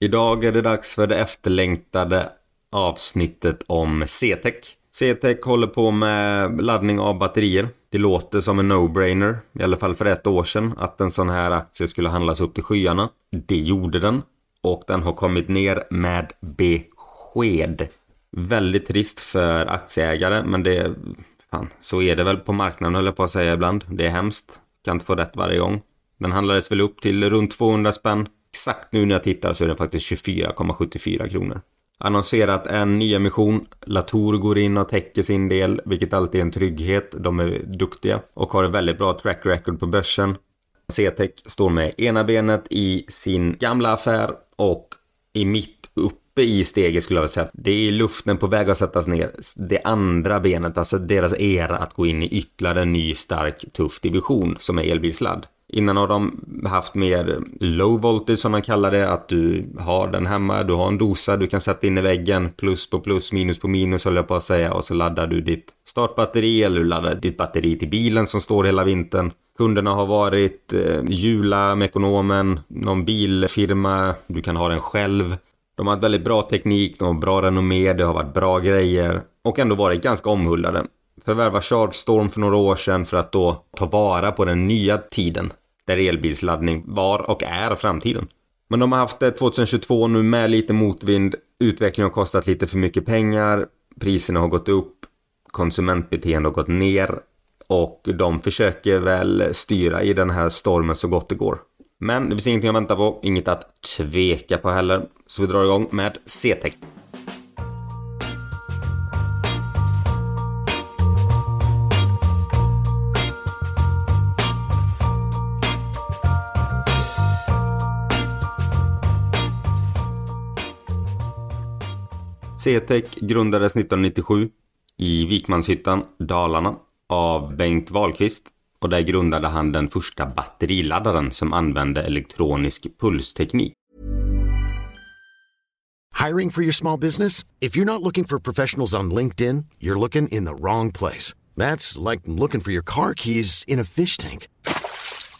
Idag är det dags för det efterlängtade avsnittet om CTEC. CTEC håller på med laddning av batterier. Det låter som en no-brainer, i alla fall för ett år sedan, att en sån här aktie skulle handlas upp till skyarna. Det gjorde den och den har kommit ner med besked. Väldigt trist för aktieägare, men det fan, så är det väl på marknaden höll jag på att säga ibland. Det är hemskt. Kan inte få rätt varje gång. Den handlades väl upp till runt 200 spänn. Exakt nu när jag tittar så är den faktiskt 24,74 kronor. Annonserat en nyemission. Latour går in och täcker sin del, vilket alltid är en trygghet. De är duktiga och har ett väldigt bra track record på börsen. CTEC står med ena benet i sin gamla affär och i mitt uppe i steget skulle jag vilja säga. Det är luften på väg att sättas ner. Det andra benet, alltså deras era att gå in i ytterligare en ny stark tuff division som är elbilsladd. Innan har de haft mer low voltage som de kallar det, att du har den hemma, du har en dosa du kan sätta in i väggen, plus på plus, minus på minus höll jag på att säga, och så laddar du ditt startbatteri eller du laddar ditt batteri till bilen som står hela vintern. Kunderna har varit eh, Jula, Mekonomen, någon bilfirma, du kan ha den själv. De har haft väldigt bra teknik, de har bra renommé, det har varit bra grejer och ändå varit ganska omhuldade förvärva Chargestorm för några år sedan för att då ta vara på den nya tiden där elbilsladdning var och är framtiden. Men de har haft eh, det 2022 nu med lite motvind. Utvecklingen har kostat lite för mycket pengar. Priserna har gått upp. Konsumentbeteende har gått ner. Och de försöker väl styra i den här stormen så gott det går. Men det finns ingenting att vänta på, inget att tveka på heller. Så vi drar igång med C-Tech. CTEC grundades 1997 i Vikmanshyttan, Dalarna av Bengt Wahlqvist och där grundade han den första batteriladdaren som använde elektronisk pulsteknik. Hiring for your small business? If you're not looking for professionals on LinkedIn, you're looking in the wrong place. That's like looking for your car keys in a fish tank.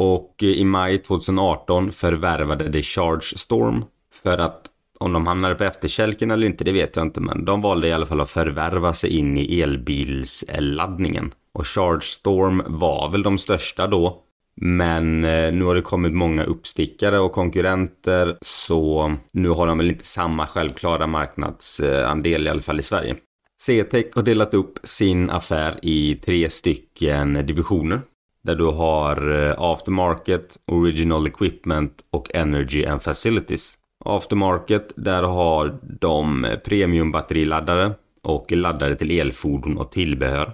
Och i maj 2018 förvärvade de Charge Storm för att om de hamnade på efterkälken eller inte, det vet jag inte, men de valde i alla fall att förvärva sig in i elbilsladdningen. Och Charge Storm var väl de största då. Men eh, nu har det kommit många uppstickare och konkurrenter så nu har de väl inte samma självklara marknadsandel eh, i alla fall i Sverige. CTEC har delat upp sin affär i tre stycken divisioner. Där du har eh, aftermarket, original equipment och energy and facilities. Aftermarket, där har de eh, premiumbatteriladdare och laddare till elfordon och tillbehör.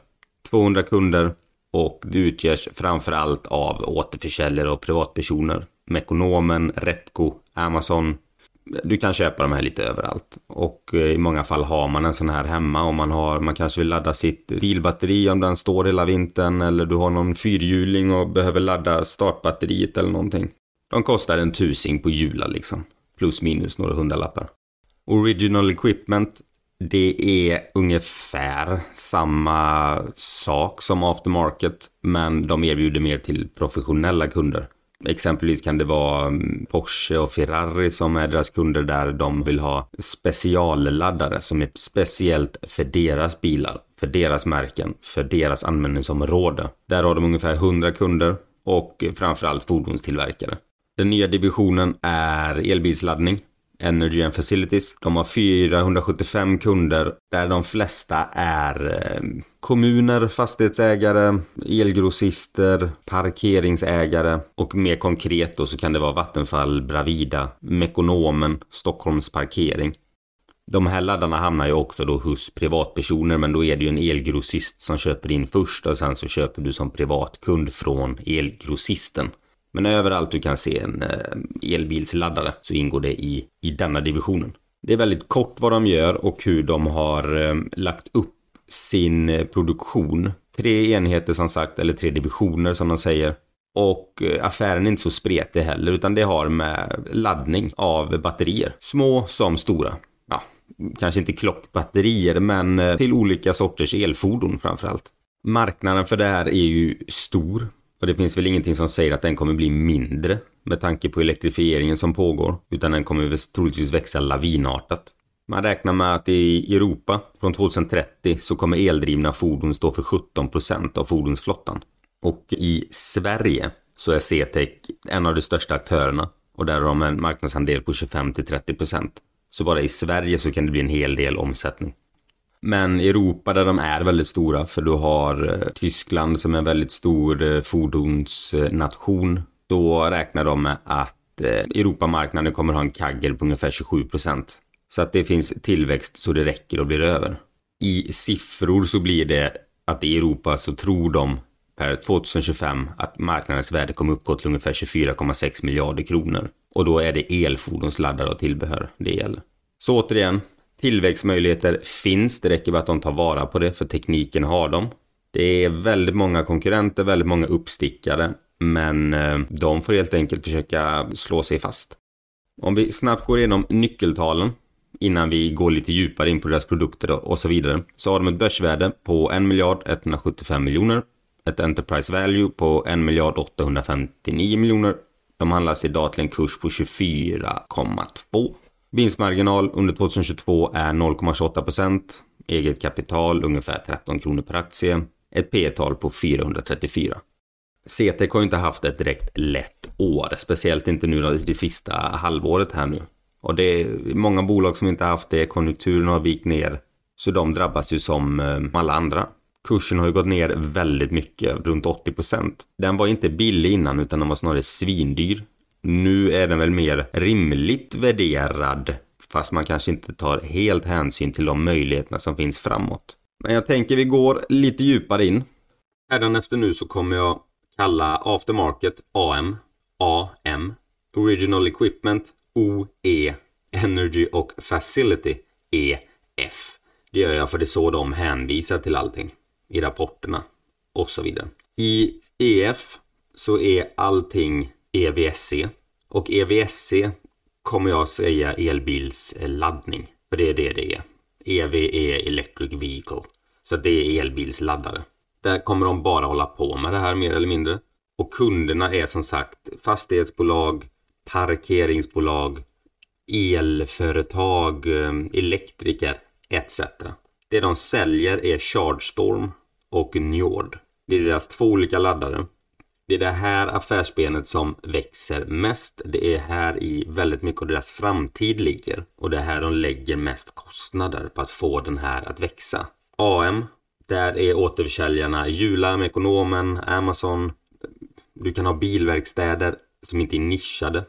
200 kunder och det utgörs framförallt av återförsäljare och privatpersoner. Mekonomen, Repco, Amazon, du kan köpa de här lite överallt. Och eh, i många fall har man en sån här hemma om man har, man kanske vill ladda sitt bilbatteri om den står hela vintern eller du har någon fyrhjuling och behöver ladda startbatteriet eller någonting. De kostar en tusing på Jula liksom. Plus minus några hundralappar. Original Equipment Det är ungefär samma sak som aftermarket, men de erbjuder mer till professionella kunder. Exempelvis kan det vara mm, Porsche och Ferrari som är deras kunder där de vill ha specialladdare som är speciellt för deras bilar, för deras märken, för deras användningsområde. Där har de ungefär 100 kunder och framförallt fordonstillverkare. Den nya divisionen är elbilsladdning Energy and Facilities. De har 475 kunder där de flesta är eh, kommuner, fastighetsägare, elgrossister, parkeringsägare och mer konkret då så kan det vara Vattenfall, Bravida, Mekonomen, Stockholms parkering. De här laddarna hamnar ju också då hos privatpersoner men då är det ju en elgrossist som köper in först och sen så köper du som privatkund från elgrossisten. Men överallt du kan se en eh, elbilsladdare så ingår det i, i denna divisionen. Det är väldigt kort vad de gör och hur de har eh, lagt upp sin eh, produktion. Tre enheter som sagt, eller tre divisioner som de säger. Och affären är inte så spretig heller, utan det har med laddning av batterier. Små som stora. Ja, kanske inte klockbatterier, men till olika sorters elfordon framförallt. Marknaden för det här är ju stor. Och det finns väl ingenting som säger att den kommer bli mindre med tanke på elektrifieringen som pågår, utan den kommer troligtvis växa lavinartat. Man räknar med att i Europa från 2030 så kommer eldrivna fordon stå för 17% av fordonsflottan. Och i Sverige så är CTEC en av de största aktörerna och där har de en marknadsandel på 25-30%. Så bara i Sverige så kan det bli en hel del omsättning. Men i Europa där de är väldigt stora, för du har eh, Tyskland som är en väldigt stor eh, fordonsnation. Då räknar de med att eh, Europamarknaden kommer ha en kagger på ungefär 27 procent. Så att det finns tillväxt så det räcker och blir över. I siffror så blir det att i Europa så tror de per 2025 att marknadens värde kommer uppgå till ungefär 24,6 miljarder kronor. Och då är det elfordonsladdare och tillbehör det gäller. Så återigen, Tillväxtmöjligheter finns, det räcker med att de tar vara på det för tekniken har dem. Det är väldigt många konkurrenter, väldigt många uppstickare, men eh, de får helt enkelt försöka slå sig fast. Om vi snabbt går igenom nyckeltalen innan vi går lite djupare in på deras produkter och så vidare, så har de ett börsvärde på 1 miljard 175 miljoner, ett Enterprise Value på 1 miljard 859 miljoner. De handlas idag till en kurs på 24,2 Vinstmarginal under 2022 är 0,28 Eget kapital ungefär 13 kronor per aktie. Ett P-tal på 434. CTEC har ju inte haft ett direkt lätt år, speciellt inte nu det sista halvåret här nu. Och det är många bolag som inte haft det, konjunkturen har vikt ner. Så de drabbas ju som eh, alla andra. Kursen har ju gått ner väldigt mycket, runt 80% Den var inte billig innan utan den var snarare svindyr. Nu är den väl mer rimligt värderad, fast man kanske inte tar helt hänsyn till de möjligheterna som finns framåt. Men jag tänker vi går lite djupare in. efter nu så kommer jag kalla Aftermarket AM, AM, Original Equipment, OE, Energy och Facility, EF. Det gör jag för det är så de hänvisar till allting i rapporterna och så vidare. I EF så är allting EVSC. Och EVSC kommer jag säga elbilsladdning. För det är det det är. EV är Electric Vehicle. Så det är elbilsladdare. Där kommer de bara hålla på med det här mer eller mindre. Och kunderna är som sagt fastighetsbolag, parkeringsbolag, elföretag, eh, elektriker etc. Det de säljer är ChargeStorm och Njord. Det är deras två olika laddare. Det är det här affärsbenet som växer mest. Det är här i väldigt mycket av deras framtid ligger. Och det är här de lägger mest kostnader på att få den här att växa. AM, där är återförsäljarna Jula, Ekonomen, Amazon. Du kan ha bilverkstäder som inte är nischade.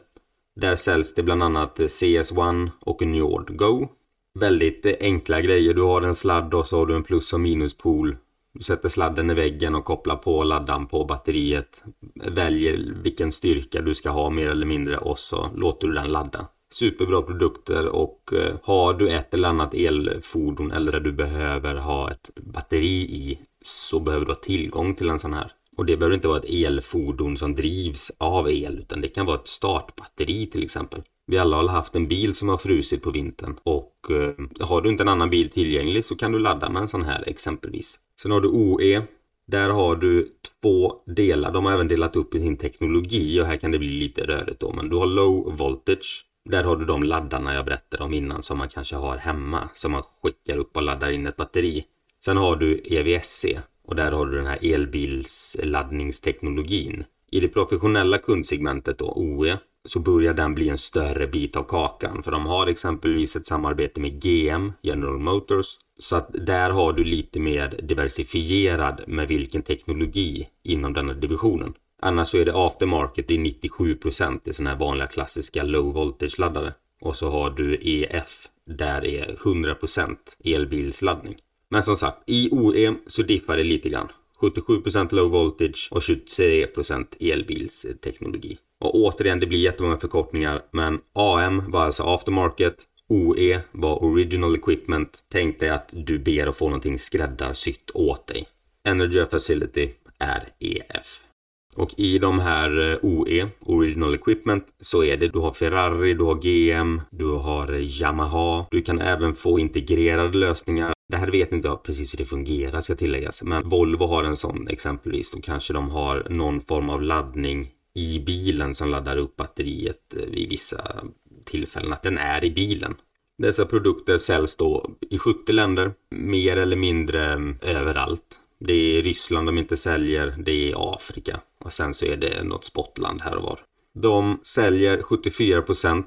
Där säljs det bland annat CS1 och Njord Go. Väldigt enkla grejer. Du har en sladd och så har du en plus och minuspool. Du sätter sladden i väggen och kopplar på laddan på batteriet. Väljer vilken styrka du ska ha mer eller mindre och så låter du den ladda. Superbra produkter och eh, har du ett eller annat elfordon eller där du behöver ha ett batteri i så behöver du ha tillgång till en sån här. Och det behöver inte vara ett elfordon som drivs av el utan det kan vara ett startbatteri till exempel. Vi alla har haft en bil som har frusit på vintern och eh, har du inte en annan bil tillgänglig så kan du ladda med en sån här exempelvis. Sen har du OE. Där har du två delar. De har även delat upp i sin teknologi och här kan det bli lite rörigt då. Men du har low voltage. Där har du de laddarna jag berättade om innan som man kanske har hemma. Som man skickar upp och laddar in ett batteri. Sen har du EVSC och där har du den här elbilsladdningsteknologin. I det professionella kundsegmentet då, OE, så börjar den bli en större bit av kakan. För de har exempelvis ett samarbete med GM, General Motors. Så att där har du lite mer diversifierad med vilken teknologi inom denna divisionen. Annars så är det aftermarket det är 97% i sådana här vanliga klassiska low voltage laddare. Och så har du EF, där är 100% elbilsladdning. Men som sagt, i OE så diffar det lite grann. 77% low voltage och 23% elbilsteknologi. Och återigen, det blir jättemånga förkortningar, men AM var alltså aftermarket. OE var original equipment. Tänk dig att du ber att få någonting skräddarsytt åt dig. Energy Facility är EF. Och i de här eh, OE, Original Equipment, så är det du har Ferrari, du har GM, du har Yamaha. Du kan även få integrerade lösningar. Det här vet inte jag precis hur det fungerar ska tilläggas, men Volvo har en sån exempelvis. Då kanske de har någon form av laddning i bilen som laddar upp batteriet eh, vid vissa tillfällen, att den är i bilen. Dessa produkter säljs då i 70 länder, mer eller mindre eh, överallt. Det är Ryssland de inte säljer, det är Afrika och sen så är det något spotland här och var. De säljer 74%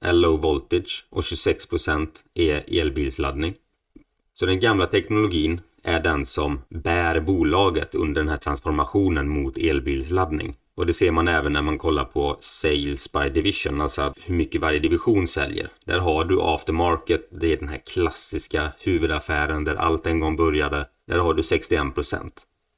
är low voltage och 26% är e- elbilsladdning. Så den gamla teknologin är den som bär bolaget under den här transformationen mot elbilsladdning. Och det ser man även när man kollar på sales by division, alltså hur mycket varje division säljer. Där har du aftermarket, det är den här klassiska huvudaffären där allt en gång började. Där har du 61%.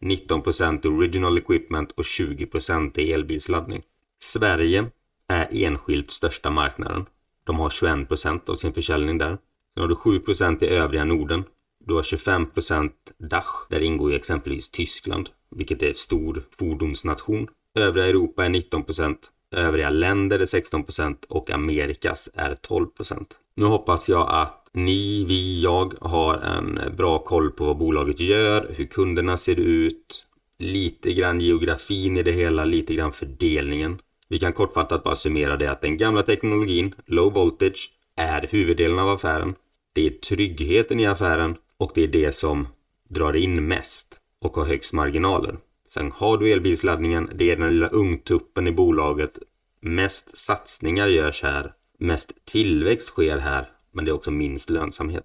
19% original equipment och 20% är elbilsladdning. Sverige är enskilt största marknaden. De har 21% av sin försäljning där. Sen har du 7% i övriga Norden. Du har 25% Dach, där ingår ju exempelvis Tyskland, vilket är en stor fordonsnation. Övriga Europa är 19%, övriga länder är 16% och Amerikas är 12%. Nu hoppas jag att ni, vi, jag har en bra koll på vad bolaget gör, hur kunderna ser ut, lite grann geografin i det hela, lite grann fördelningen. Vi kan kortfattat bara summera det att den gamla teknologin, low voltage, är huvuddelen av affären. Det är tryggheten i affären och det är det som drar in mest och har högst marginaler. Sen har du elbilsladdningen, det är den lilla ungtuppen i bolaget. Mest satsningar görs här, mest tillväxt sker här, men det är också minst lönsamhet.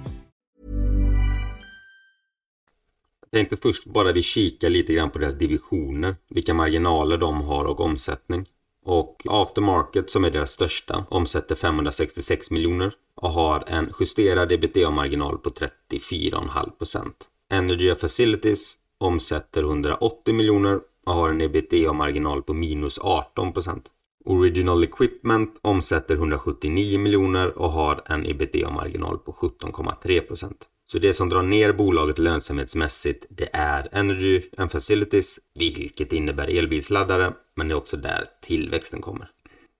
tänkte först bara vi kika lite grann på deras divisioner, vilka marginaler de har och omsättning. Och Aftermarket som är deras största omsätter 566 miljoner och har en justerad ebitda-marginal på 34,5%. Energy Facilities omsätter 180 miljoner och har en ebitda-marginal på minus 18%. Original Equipment omsätter 179 miljoner och har en ebitda-marginal på 17,3%. Så det som drar ner bolaget lönsamhetsmässigt det är Energy and Facilities, vilket innebär elbilsladdare, men det är också där tillväxten kommer.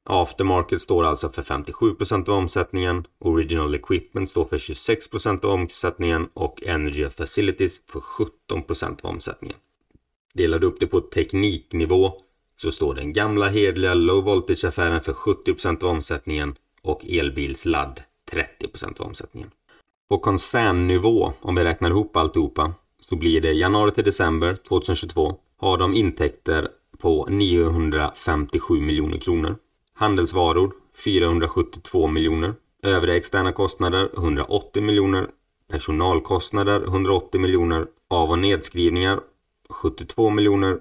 Aftermarket står alltså för 57% av omsättningen, Original Equipment står för 26% av omsättningen och Energy and Facilities för 17% av omsättningen. Delar du upp det på tekniknivå så står den gamla hedliga low voltage-affären för 70% av omsättningen och elbilsladd 30% av omsättningen. På koncernnivå, om vi räknar ihop alltihopa, så blir det januari till december 2022 har de intäkter på 957 miljoner kronor. Handelsvaror 472 miljoner. Övriga externa kostnader 180 miljoner. Personalkostnader 180 miljoner. Av och nedskrivningar 72 miljoner.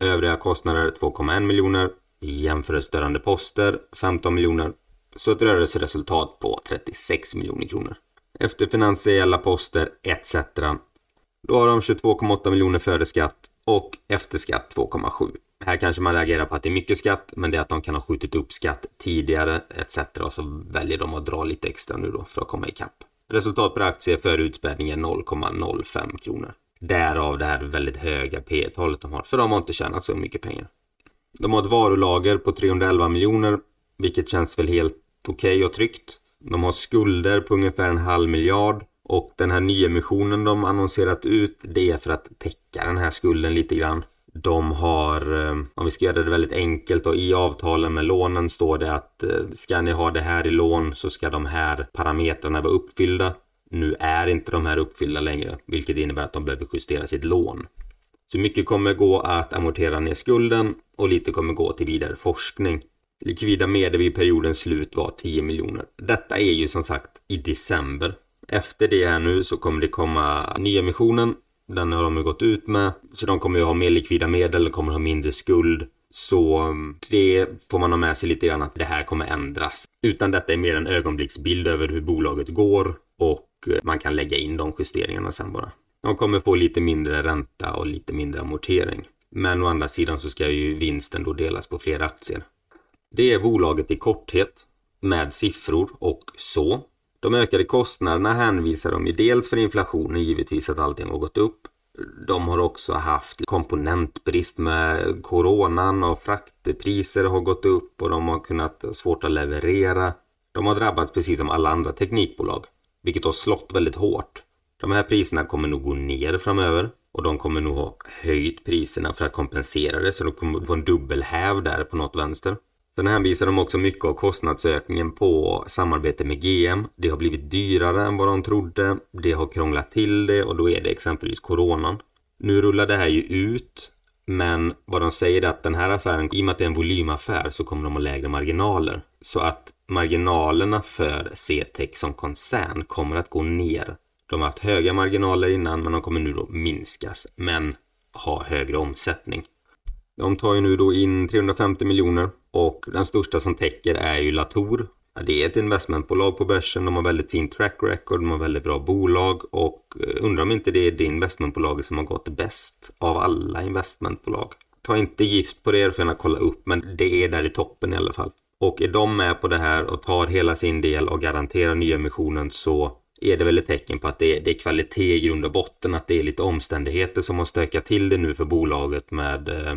Övriga kostnader 2,1 miljoner. Jämförelsestörande poster 15 miljoner. Så ett rörelseresultat på 36 miljoner kronor. Efter finansiella poster etc. Då har de 22,8 miljoner före skatt och efter skatt 2,7. Här kanske man reagerar på att det är mycket skatt, men det är att de kan ha skjutit upp skatt tidigare etc. Och så väljer de att dra lite extra nu då för att komma ikapp. Resultat per aktie före utspädning är 0,05 kronor. Därav det här väldigt höga P talet de har, för de har inte tjänat så mycket pengar. De har ett varulager på 311 miljoner, vilket känns väl helt okej okay och tryggt. De har skulder på ungefär en halv miljard och den här nyemissionen de annonserat ut det är för att täcka den här skulden lite grann. De har, eh, om vi ska göra det väldigt enkelt och i avtalen med lånen står det att eh, ska ni ha det här i lån så ska de här parametrarna vara uppfyllda. Nu är inte de här uppfyllda längre, vilket innebär att de behöver justera sitt lån. Så mycket kommer gå att amortera ner skulden och lite kommer gå till vidare forskning. Likvida medel vid periodens slut var 10 miljoner. Detta är ju som sagt i december. Efter det här nu så kommer det komma nyemissionen. Den har de ju gått ut med. Så de kommer ju ha mer likvida medel, de kommer ha mindre skuld. Så mm, det får man ha med sig lite grann att det här kommer ändras. Utan detta är mer en ögonblicksbild över hur bolaget går och eh, man kan lägga in de justeringarna sen bara. De kommer få lite mindre ränta och lite mindre amortering. Men å andra sidan så ska ju vinsten då delas på fler aktier. Det är bolaget i korthet med siffror och så. De ökade kostnaderna hänvisar de ju dels för inflationen, givetvis att allting har gått upp. De har också haft komponentbrist med coronan och fraktpriser har gått upp och de har kunnat svårt att leverera. De har drabbats precis som alla andra teknikbolag, vilket har slått väldigt hårt. De här priserna kommer nog gå ner framöver och de kommer nog ha höjt priserna för att kompensera det så de kommer få en dubbelhäv där på något vänster. Sen hänvisar de också mycket av kostnadsökningen på samarbete med GM. Det har blivit dyrare än vad de trodde. Det har krånglat till det och då är det exempelvis coronan. Nu rullar det här ju ut men vad de säger är att den här affären, i och med att det är en volymaffär så kommer de ha lägre marginaler. Så att marginalerna för CTEC som koncern kommer att gå ner. De har haft höga marginaler innan men de kommer nu då minskas men ha högre omsättning. De tar ju nu då in 350 miljoner och den största som täcker är ju Latour. Det är ett investmentbolag på börsen, de har väldigt fin track record, de har väldigt bra bolag och eh, undrar om inte det är det investmentbolaget som har gått bäst av alla investmentbolag. Ta inte gift på det, Du för att kolla upp, men det är där i toppen i alla fall. Och är de med på det här och tar hela sin del och garanterar nyemissionen så är det väl ett tecken på att det är, det är kvalitet i grund och botten, att det är lite omständigheter som har stökat till det nu för bolaget med eh,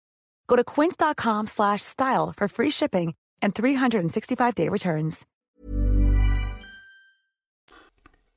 Go to quince.com slash style for free shipping and 365 day returns.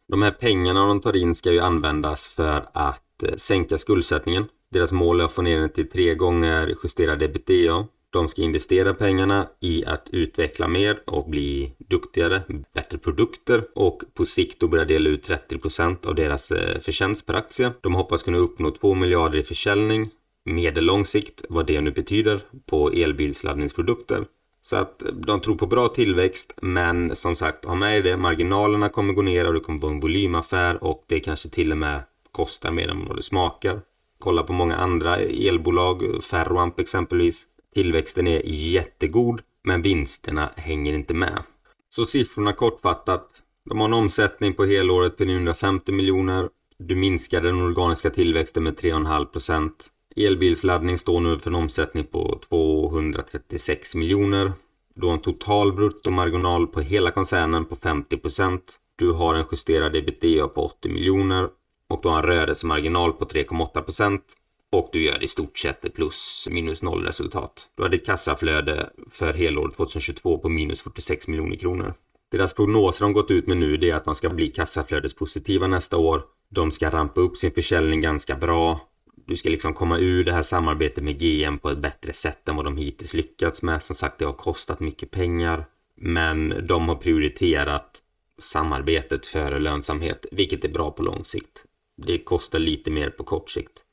De här pengarna de tar in ska ju användas för att eh, sänka skuldsättningen. Deras mål är att få ner den till tre gånger justerad ebitda. De ska investera pengarna i att utveckla mer och bli duktigare, bättre produkter och på sikt då börja dela ut 30% av deras eh, förtjänst per aktie. De hoppas kunna uppnå 2 miljarder i försäljning medellång sikt, vad det nu betyder, på elbilsladdningsprodukter. Så att de tror på bra tillväxt, men som sagt, ha med det, marginalerna kommer gå ner och det kommer vara en volymaffär och det kanske till och med kostar mer än vad det smakar. Kolla på många andra elbolag, Ferroamp exempelvis. Tillväxten är jättegod, men vinsterna hänger inte med. Så siffrorna kortfattat. De har en omsättning på helåret på 950 miljoner. Du minskar den organiska tillväxten med 3,5 procent. Elbilsladdning står nu för en omsättning på 236 miljoner. Du har en total bruttomarginal på hela koncernen på 50 procent. Du har en justerad ebitda på 80 miljoner och du har en rörelsemarginal på 3,8 procent och du gör i stort sett ett plus minus noll resultat. Du hade ett kassaflöde för helåret 2022 på minus 46 miljoner kronor. Deras prognoser de gått ut med nu är att de ska bli kassaflödespositiva nästa år. De ska rampa upp sin försäljning ganska bra. Du ska liksom komma ur det här samarbetet med GM på ett bättre sätt än vad de hittills lyckats med. Som sagt, det har kostat mycket pengar. Men de har prioriterat samarbetet före lönsamhet, vilket är bra på lång sikt. Det kostar lite mer på kort sikt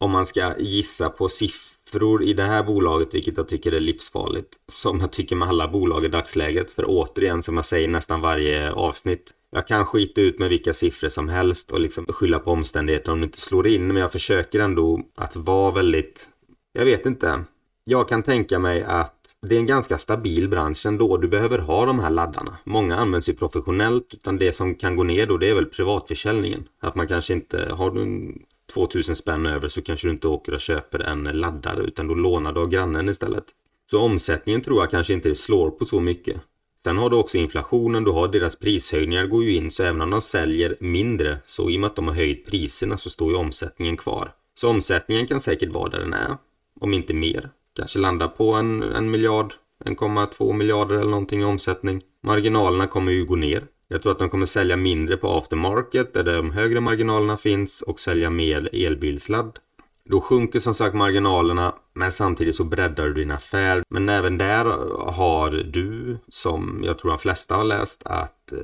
om man ska gissa på siffror i det här bolaget, vilket jag tycker är livsfarligt, som jag tycker med alla bolag i dagsläget, för återigen som jag säger nästan varje avsnitt, jag kan skita ut med vilka siffror som helst och liksom skylla på omständigheter om det inte slår in, men jag försöker ändå att vara väldigt, jag vet inte, jag kan tänka mig att det är en ganska stabil bransch ändå. Du behöver ha de här laddarna. Många används ju professionellt utan det som kan gå ner då det är väl privatförsäljningen. Att man kanske inte har du 2000 spänn över så kanske du inte åker och köper en laddare utan då lånar du av grannen istället. Så omsättningen tror jag kanske inte slår på så mycket. Sen har du också inflationen, du har deras prishöjningar går ju in så även om de säljer mindre så i och med att de har höjt priserna så står ju omsättningen kvar. Så omsättningen kan säkert vara där den är, om inte mer. Kanske landa på en, en miljard, 1,2 miljarder eller någonting i omsättning. Marginalerna kommer ju gå ner. Jag tror att de kommer sälja mindre på aftermarket där de högre marginalerna finns och sälja mer elbilsladd. Då sjunker som sagt marginalerna men samtidigt så breddar du din affär. Men även där har du, som jag tror de flesta har läst, att eh,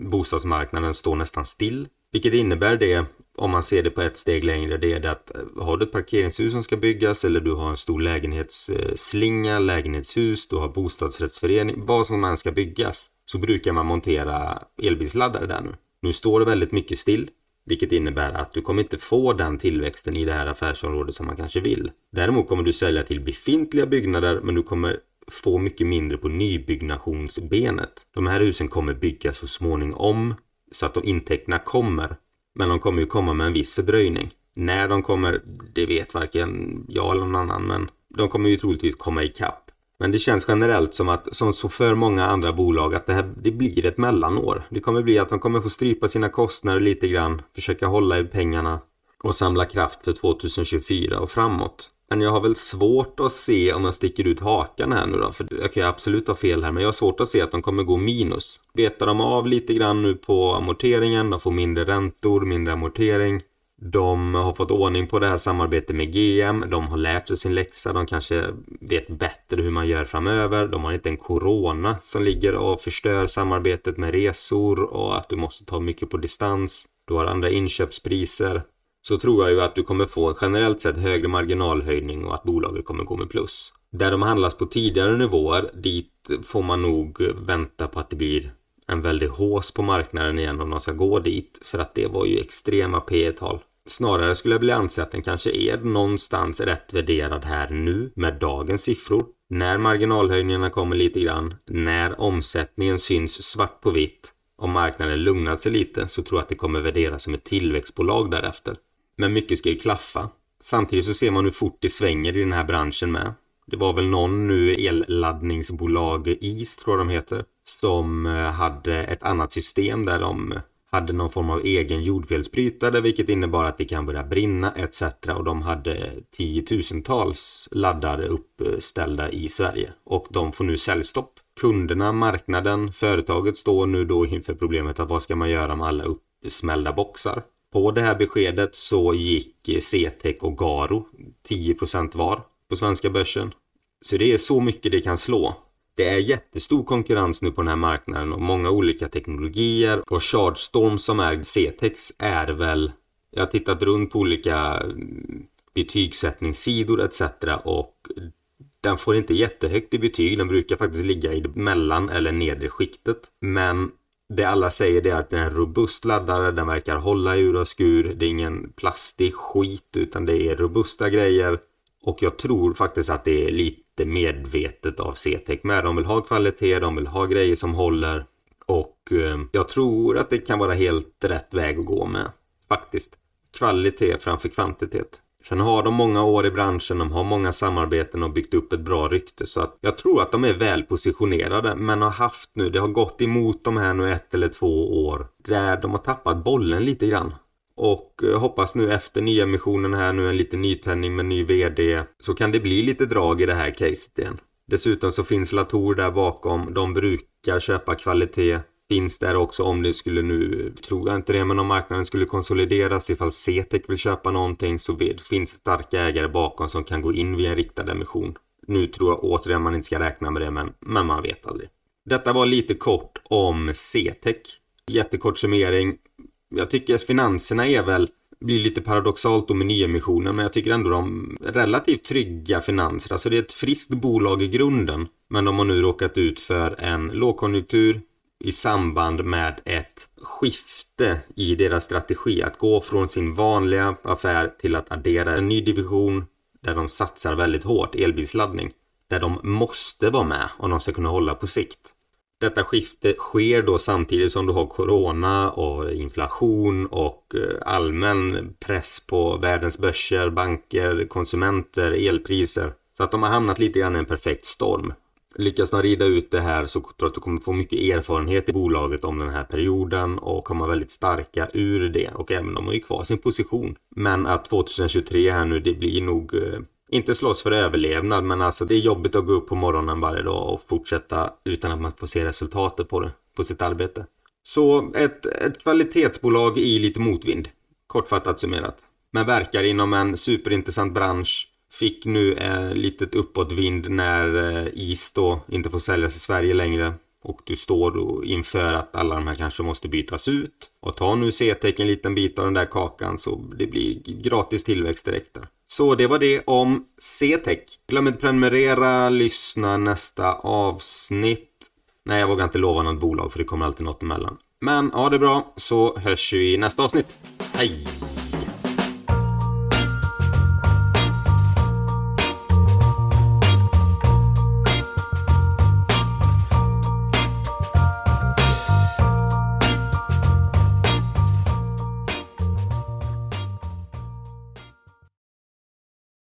bostadsmarknaden står nästan still. Vilket innebär det, om man ser det på ett steg längre, det är det att eh, har du ett parkeringshus som ska byggas eller du har en stor lägenhetsslinga, eh, lägenhetshus, du har bostadsrättsförening, vad som än ska byggas så brukar man montera elbilsladdare där nu. Nu står det väldigt mycket still, vilket innebär att du kommer inte få den tillväxten i det här affärsområdet som man kanske vill. Däremot kommer du sälja till befintliga byggnader, men du kommer få mycket mindre på nybyggnationsbenet. De här husen kommer byggas så småningom så att de intäkterna kommer. Men de kommer ju komma med en viss fördröjning. När de kommer, det vet varken jag eller någon annan, men de kommer ju troligtvis komma ikapp. Men det känns generellt som att, som så för många andra bolag, att det här det blir ett mellanår. Det kommer bli att de kommer få strypa sina kostnader lite grann, försöka hålla i pengarna och samla kraft för 2024 och framåt. Men jag har väl svårt att se om jag sticker ut hakan här nu då, för jag kan ju absolut ha fel här, men jag har svårt att se att de kommer gå minus. Betar de av lite grann nu på amorteringen, de får mindre räntor, mindre amortering. De har fått ordning på det här samarbetet med GM. De har lärt sig sin läxa. De kanske vet bättre hur man gör framöver. De har inte en corona som ligger och förstör samarbetet med resor och att du måste ta mycket på distans. Du har andra inköpspriser. Så tror jag ju att du kommer få en generellt sett högre marginalhöjning och att bolaget kommer gå med plus. Där de handlas på tidigare nivåer, dit får man nog vänta på att det blir en väldig hås på marknaden igen om de ska gå dit. För att det var ju extrema P tal Snarare skulle jag vilja anse att den kanske är någonstans rätt värderad här nu med dagens siffror. När marginalhöjningarna kommer lite grann, när omsättningen syns svart på vitt, om marknaden lugnat sig lite så tror jag att det kommer värderas som ett tillväxtbolag därefter. Men mycket ska ju klaffa. Samtidigt så ser man hur fort det svänger i den här branschen med. Det var väl någon nu elladdningsbolag, IS tror jag de heter, som eh, hade ett annat system där de hade någon form av egen jordfelsbrytare vilket innebar att det kan börja brinna etc. Och de hade tiotusentals laddare uppställda i Sverige och de får nu säljstopp. Kunderna, marknaden, företaget står nu då inför problemet att vad ska man göra med alla uppsmällda boxar? På det här beskedet så gick CTEC och Garo 10% var på svenska börsen. Så det är så mycket det kan slå. Det är jättestor konkurrens nu på den här marknaden och många olika teknologier och ChargeStorm som är CTEX är väl jag har tittat runt på olika mm, betygssättningssidor etc. Och den får inte jättehögt i betyg. Den brukar faktiskt ligga i det mellan eller nedre skiktet. Men det alla säger är att det är en robust laddare. Den verkar hålla ur och skur. Det är ingen plastig skit utan det är robusta grejer. Och jag tror faktiskt att det är lite medvetet av CTEC med. De vill ha kvalitet, de vill ha grejer som håller. Och eh, jag tror att det kan vara helt rätt väg att gå med. Faktiskt. Kvalitet framför kvantitet. Sen har de många år i branschen, de har många samarbeten och byggt upp ett bra rykte så att jag tror att de är väl positionerade men har haft nu, det har gått emot dem här nu ett eller två år där de har tappat bollen lite grann. Och jag hoppas nu efter nyemissionen här nu en liten nytändning med ny VD så kan det bli lite drag i det här caset igen. Dessutom så finns Latour där bakom. De brukar köpa kvalitet finns där också om det skulle nu, tror jag inte det, men om marknaden skulle konsolideras ifall CTEC vill köpa någonting så finns starka ägare bakom som kan gå in via en riktad emission. Nu tror jag återigen man inte ska räkna med det, men, men man vet aldrig. Detta var lite kort om CTEC. Jättekort summering. Jag tycker finanserna är väl blir lite paradoxalt då med nyemissionen men jag tycker ändå de relativt trygga finanser. Alltså det är ett friskt bolag i grunden. Men de har nu råkat ut för en lågkonjunktur, i samband med ett skifte i deras strategi. Att gå från sin vanliga affär till att addera en ny division där de satsar väldigt hårt, elbilsladdning. Där de måste vara med om de ska kunna hålla på sikt. Detta skifte sker då samtidigt som du har corona och inflation och eh, allmän press på världens börser, banker, konsumenter, elpriser. Så att de har hamnat lite grann i en perfekt storm. Lyckas de rida ut det här så tror jag att du kommer få mycket erfarenhet i bolaget om den här perioden och komma väldigt starka ur det och även de har ju kvar sin position. Men att 2023 här nu det blir nog eh, inte slåss för överlevnad men alltså det är jobbigt att gå upp på morgonen varje dag och fortsätta utan att man får se resultatet på det, på sitt arbete. Så ett, ett kvalitetsbolag i lite motvind, kortfattat summerat. Men verkar inom en superintressant bransch Fick nu eh, litet uppåtvind när eh, is då inte får säljas i Sverige längre. Och du står då inför att alla de här kanske måste bytas ut. Och ta nu c en liten bit av den där kakan så det blir gratis tillväxt direkt där. Så det var det om C-tech. Glöm inte prenumerera, lyssna nästa avsnitt. Nej, jag vågar inte lova något bolag för det kommer alltid något emellan. Men ha det bra så hörs vi i nästa avsnitt. Hej!